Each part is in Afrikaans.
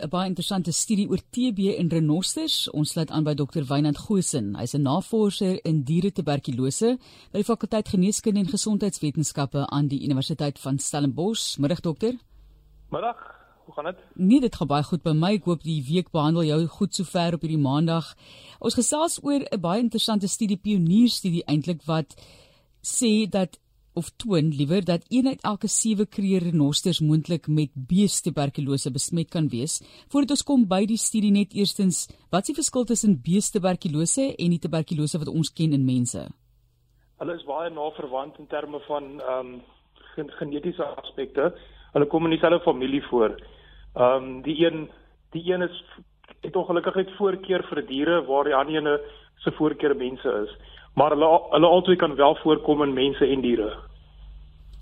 'n baie interessante studie oor TB in renosters. Ons sluit aan by Dr. Wynand Goosen. Hy's 'n navorser in dieretuberkulose by die fakulteit Geneeskunde en Gesondheidswetenskappe aan die Universiteit van Stellenbosch. Middag dokter. Middag. Hoe gaan dit? Nee, dit gaan baie goed by my. Ek hoop die week behandel jou goed sover op hierdie maandag. Ons gesels oor 'n baie interessante studie, pionierstudie eintlik wat sê dat of toon liewer dat een uit elke 7 kreer renosters moontlik met beestetuberkulose besmet kan wees. Voordat ons kom by die studie net eerstens, wat is die verskil tussen beestetuberkulose en die tuberkulose wat ons ken in mense? Hulle is baie na verwant in terme van ehm um, genetiese aspekte. Hulle kom in dieselfde familie voor. Ehm um, die een die een is het ongelukkigheid voorkeur vir diere waar die ander ene se voorkeur mense is maar hulle hulle albei kan wel voorkom in mense en diere.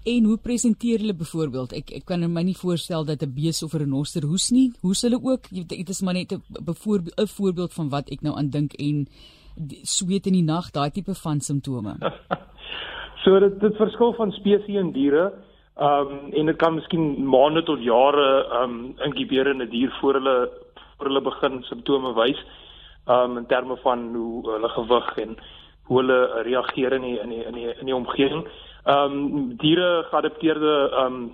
En hoe presenteer hulle byvoorbeeld? Ek ek kan my nie voorstel dat 'n bees of 'n renoster hoes nie. Hoes hulle ook? Dit is maar net 'n byvoorbeeld 'n voorbeeld van wat ek nou aan dink en sweet in die nag, daai tipe van simptome. so dit dit verskil van spesies en diere. Ehm um, en dit kan miskien maande tot jare ehm um, inkubeer in 'n die dier voor hulle voor hulle begin simptome wys. Ehm um, in terme van hoe hulle gewig en hoe hulle reageer in die in die in die, in die omgewing. Ehm um, diere geadapteerde ehm um,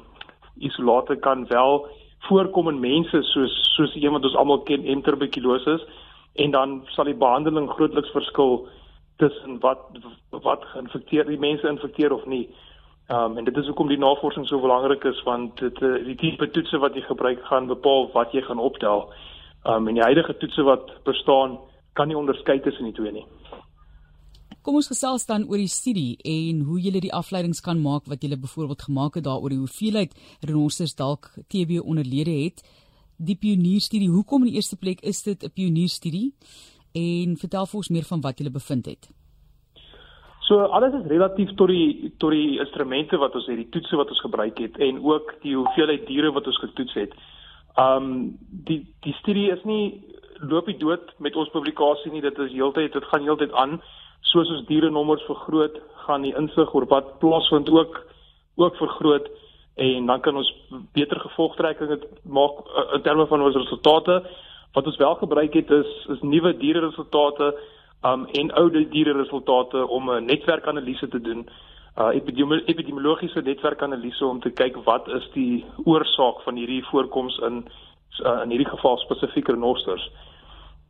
isolate kan wel voorkom in mense soos soos een wat ons almal ken enterobikulose en dan sal die behandeling grootliks verskil tussen wat wat geïnfekteer die mense infekteer of nie. Ehm um, en dit is hoekom die navorsing so belangrik is want dit eh, die tipe toetse wat jy gebruik gaan bepaal wat jy gaan optel. Ehm um, en die huidige toetse wat bestaan kan nie onderskei tussen die twee nie. Kom ons gesels dan oor die studie en hoe julle die afleidings kan maak wat julle byvoorbeeld gemaak het daaroor die hoeveelheid renosters dalk TB onderlede het. Die pionierstudie, hoekom in die eerste plek is dit 'n pionierstudie? En vertel vir ons meer van wat julle bevind het. So alles is relatief tot die tot die instrumente wat ons het, die toetse wat ons gebruik het en ook die hoeveelheid diere wat ons getoets het. Um die die studie is nie loop nie dood met ons publikasie nie, dit is heeltyd dit gaan heeltyd aan soos ons diere nommers vergroot, gaan die insig oor wat plaasvind ook ook vergroot en dan kan ons beter gevolgtrekkinge maak uh, in terme van ons resultate. Wat ons wel gebruik het is is nuwe diere resultate um en ou diere resultate om 'n netwerkanalise te doen. Uh epidemiologiese netwerkanalise om te kyk wat is die oorsaak van hierdie voorkoms in uh, in hierdie geval spesifiek renosters.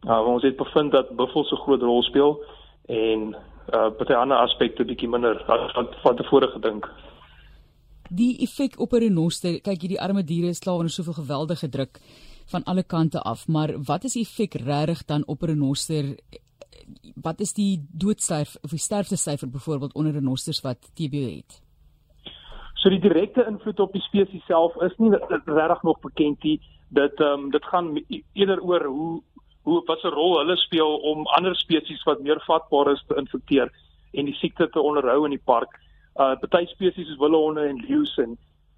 Uh ons het bevind dat buffels 'n groot rol speel en uh baie ander aspekte bietjie minder wat van tevore gedink. Die effek op 'n renoster, kyk hierdie arme diere is klaar onder soveel geweldige druk van alle kante af, maar wat is die effek regtig dan op 'n renoster? Wat is die doodsyfer of die sterftesyfer byvoorbeeld onder renosters wat TB het? So die direkte invloed op die spesies self is nie regtig nog bekend nie. Dit ehm um, dit gaan eerder oor hoe hoe wat 'n rol hulle speel om ander spesies wat meer vatbaar is te infekteer en die siekte te onderhou in die park. Uh party spesies soos wildhonde en leeu's en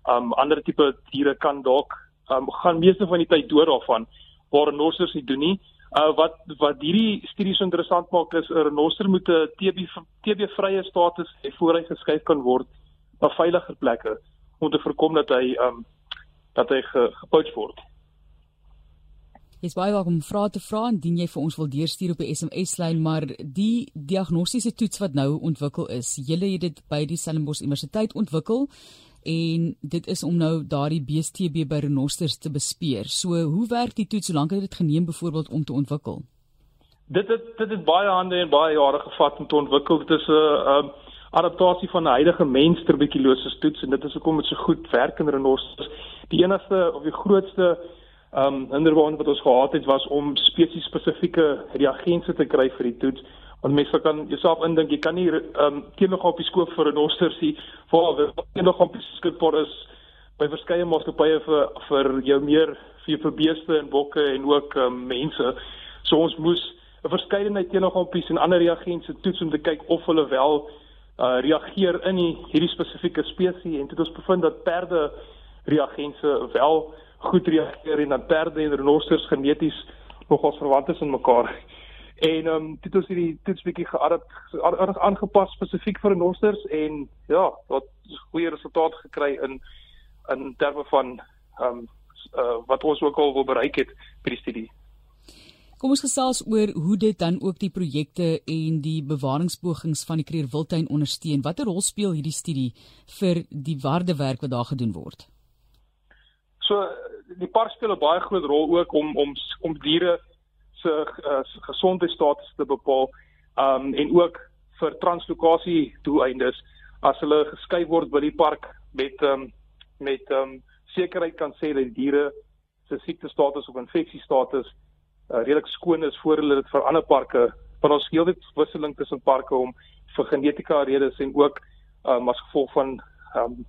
um ander tipe diere kan dalk um gaan meeste van die tyd dood daarvan waar renosters nie doen nie. Uh wat wat hierdie studies interessant maak is 'n renoster moet 'n TB TB vrye status hê voor hy geskuif kan word na veiliger plekke om te voorkom dat hy um dat hy gepoach word. Jy's baie welkom om vrae te vra indien jy vir ons wil deurstuur op 'n SMS lyn, maar die diagnostiese toets wat nou ontwikkel is, julle het dit by die Stellenbosch Universiteit ontwikkel en dit is om nou daardie BSTB by renosters te bespeer. So, hoe werk die toets? Hoe lank het dit geneem byvoorbeeld om te ontwikkel? Dit het dit het baie hande en baie jare gevat om te ontwikkel. Dit is 'n uh, um, adaptasie van 'n huidige mens tuberkulose toets en dit is hoekom dit so goed werk in renosters. Die enigste of die grootste Ehm um, inderdaad wat ons gehad het was om spesies spesifieke reagense te kry vir die toets. Want mense kan jouself indink jy kan nie ehm um, teenoor skoop vir 'n ostersie vir teenoor op beskikbaar is by verskeie maatskappye vir vir jou meer vir vir beeste en bokke en ook um, mense. So ons moes 'n verskeidenheid teenoor en ander reagense toets om te kyk of hulle wel uh, reageer in die, hierdie spesifieke spesies en dit ons bevind dat perde reagense wel goed reageer en dan perde en renosters geneties nogals verwant is in mekaar. En ehm um, dit het ons hierdie toets bietjie geadap aangepas spesifiek vir renosters en ja, wat goeie resultate gekry in in terme van ehm um, uh, wat ons ook al wil bereik het by die studie. Kom ons gesels oor hoe dit dan ook die projekte en die bewaringspogings van die Kruger Wildtuin ondersteun. Watter rol speel hierdie studie vir die waardewerk wat daar gedoen word? So die park speel 'n baie groot rol ook om om om diere se uh, gesondheidsstatus te bepaal um en ook vir translokasie doeleindes. As hulle geskei word by die park met um met um sekerheid kan sê dat diere se siektestatus of infeksiestatus uh, redelik skoon is voor hulle dit vir ander parke. Want ons dit wisseling tussen parke om vir genetika redes en ook um as gevolg van um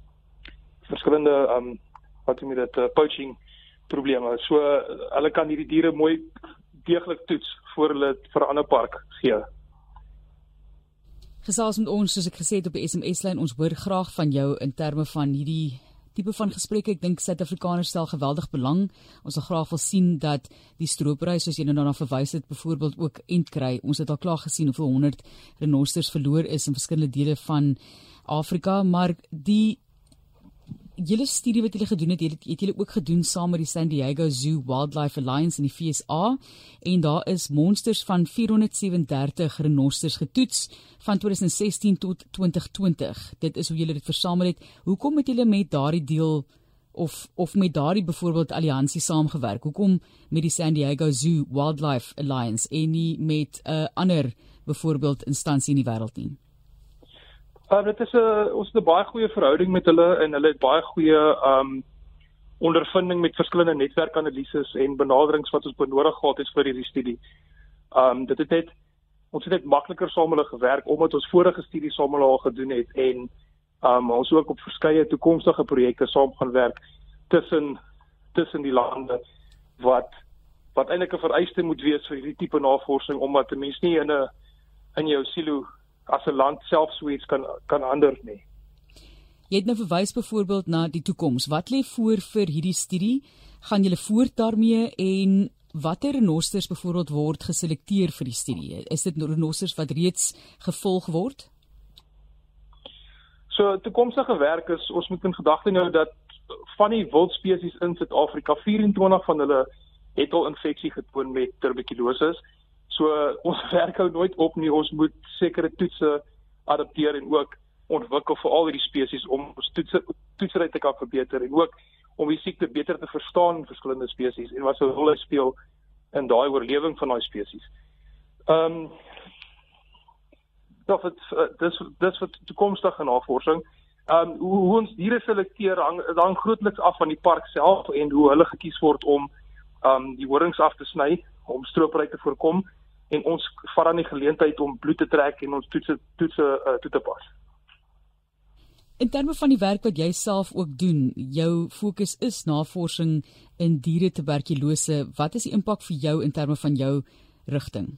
verskillende um wat jy met dit uh, poaching probleme. So hulle kan hierdie diere mooi deeglik toets voor hulle vir 'n ander park gee. Gesels met ons soos ek gesê het op die SMS lyn, ons hoor graag van jou in terme van hierdie tipe van gesprekke. Ek dink Suid-Afrikaners stel geweldig belang. Ons wil graag wil sien dat die stroopry soos jy nou daarna verwys het, byvoorbeeld ook end kry. Ons het al klaar gesien hoeveel 100 renosters verloor is in verskillende dele van Afrika, maar die julle studie wat julle gedoen het, het, het julle ook gedoen saam met die San Diego Zoo Wildlife Alliance in die FSA en daar is monsters van 437 renosters getoets van 2016 tot 2020. Dit is hoe julle dit versamel het. Hoekom het julle met daardie deel of of met daardie byvoorbeeld alliansie saamgewerk? Hoekom met die San Diego Zoo Wildlife Alliance en nie met 'n uh, ander byvoorbeeld instansie in die wêreld nie? Uh, dit is 'n ons het 'n baie goeie verhouding met hulle en hulle het baie goeie um ondervinding met verskillende netwerkanalises en benaderings wat ons benodig gehad het vir hierdie studie. Um dit het net ons het net makliker saam hulle gewerk omdat ons vorige studies saam hulle al gedoen het en um ons ook op verskeie toekomstige projekte saam gaan werk tussen tussen die lande wat wat eintlik 'n vereiste moet wees vir hierdie tipe navorsing omdat 'n mens nie in 'n in jou silo as 'n land self suits kan kan ander nie. Jy het nou verwys byvoorbeeld na die toekoms. Wat lê voor vir hierdie studie? Gaan julle voort daarmee en watter renosters byvoorbeeld word geselekteer vir die studie? Is dit renosters wat reeds gevolg word? So toekomstige werk is ons moet in gedagte hou dat van die wildspesies in Suid-Afrika 24 van hulle het al infeksie getoon met tuberkulose. So ons werk hou nooit op nie. Ons moet sekere toetse adapteer en ook ontwikkel vir al hierdie spesies om ons toetse toetsery te kan verbeter en ook om die siekte beter te verstaan in verskillende spesies en wat 'n rol speel in daai oorlewing van daai spesies. Ehm um, dit dis dis vir toekomstige navorsing. Ehm um, hoe, hoe ons diere selekteer hang hang grootliks af van die park self en hoe hulle gekies word om ehm um, die horings af te sny om stroopry te voorkom en ons vat dan die geleentheid om bloed te trek en ons toetse toetse uh, toe te pas. In terme van die werk wat jy self ook doen, jou fokus is navorsing in diere tuberkulose. Wat is die impak vir jou in terme van jou rigting?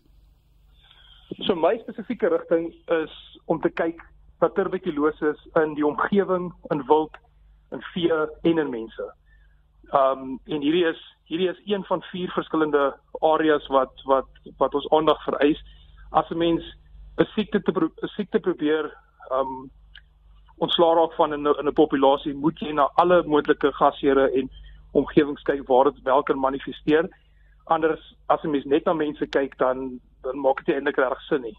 So my spesifieke rigting is om te kyk wat tuberkulose is in die omgewing, in wild, in vee en in mense. Um en hierdie is hierdie is een van vier verskillende areas wat wat wat ons aandag vereis. As 'n mens 'n siekte te 'n siekte probeer um ontslaa raak van in 'n in 'n populasie, moet jy na alle moontlike gasheure en omgewings kyk waar dit wel kan manifesteer. Anders as 'n mens net na mense kyk dan dan maak dit eintlik reg sin nie.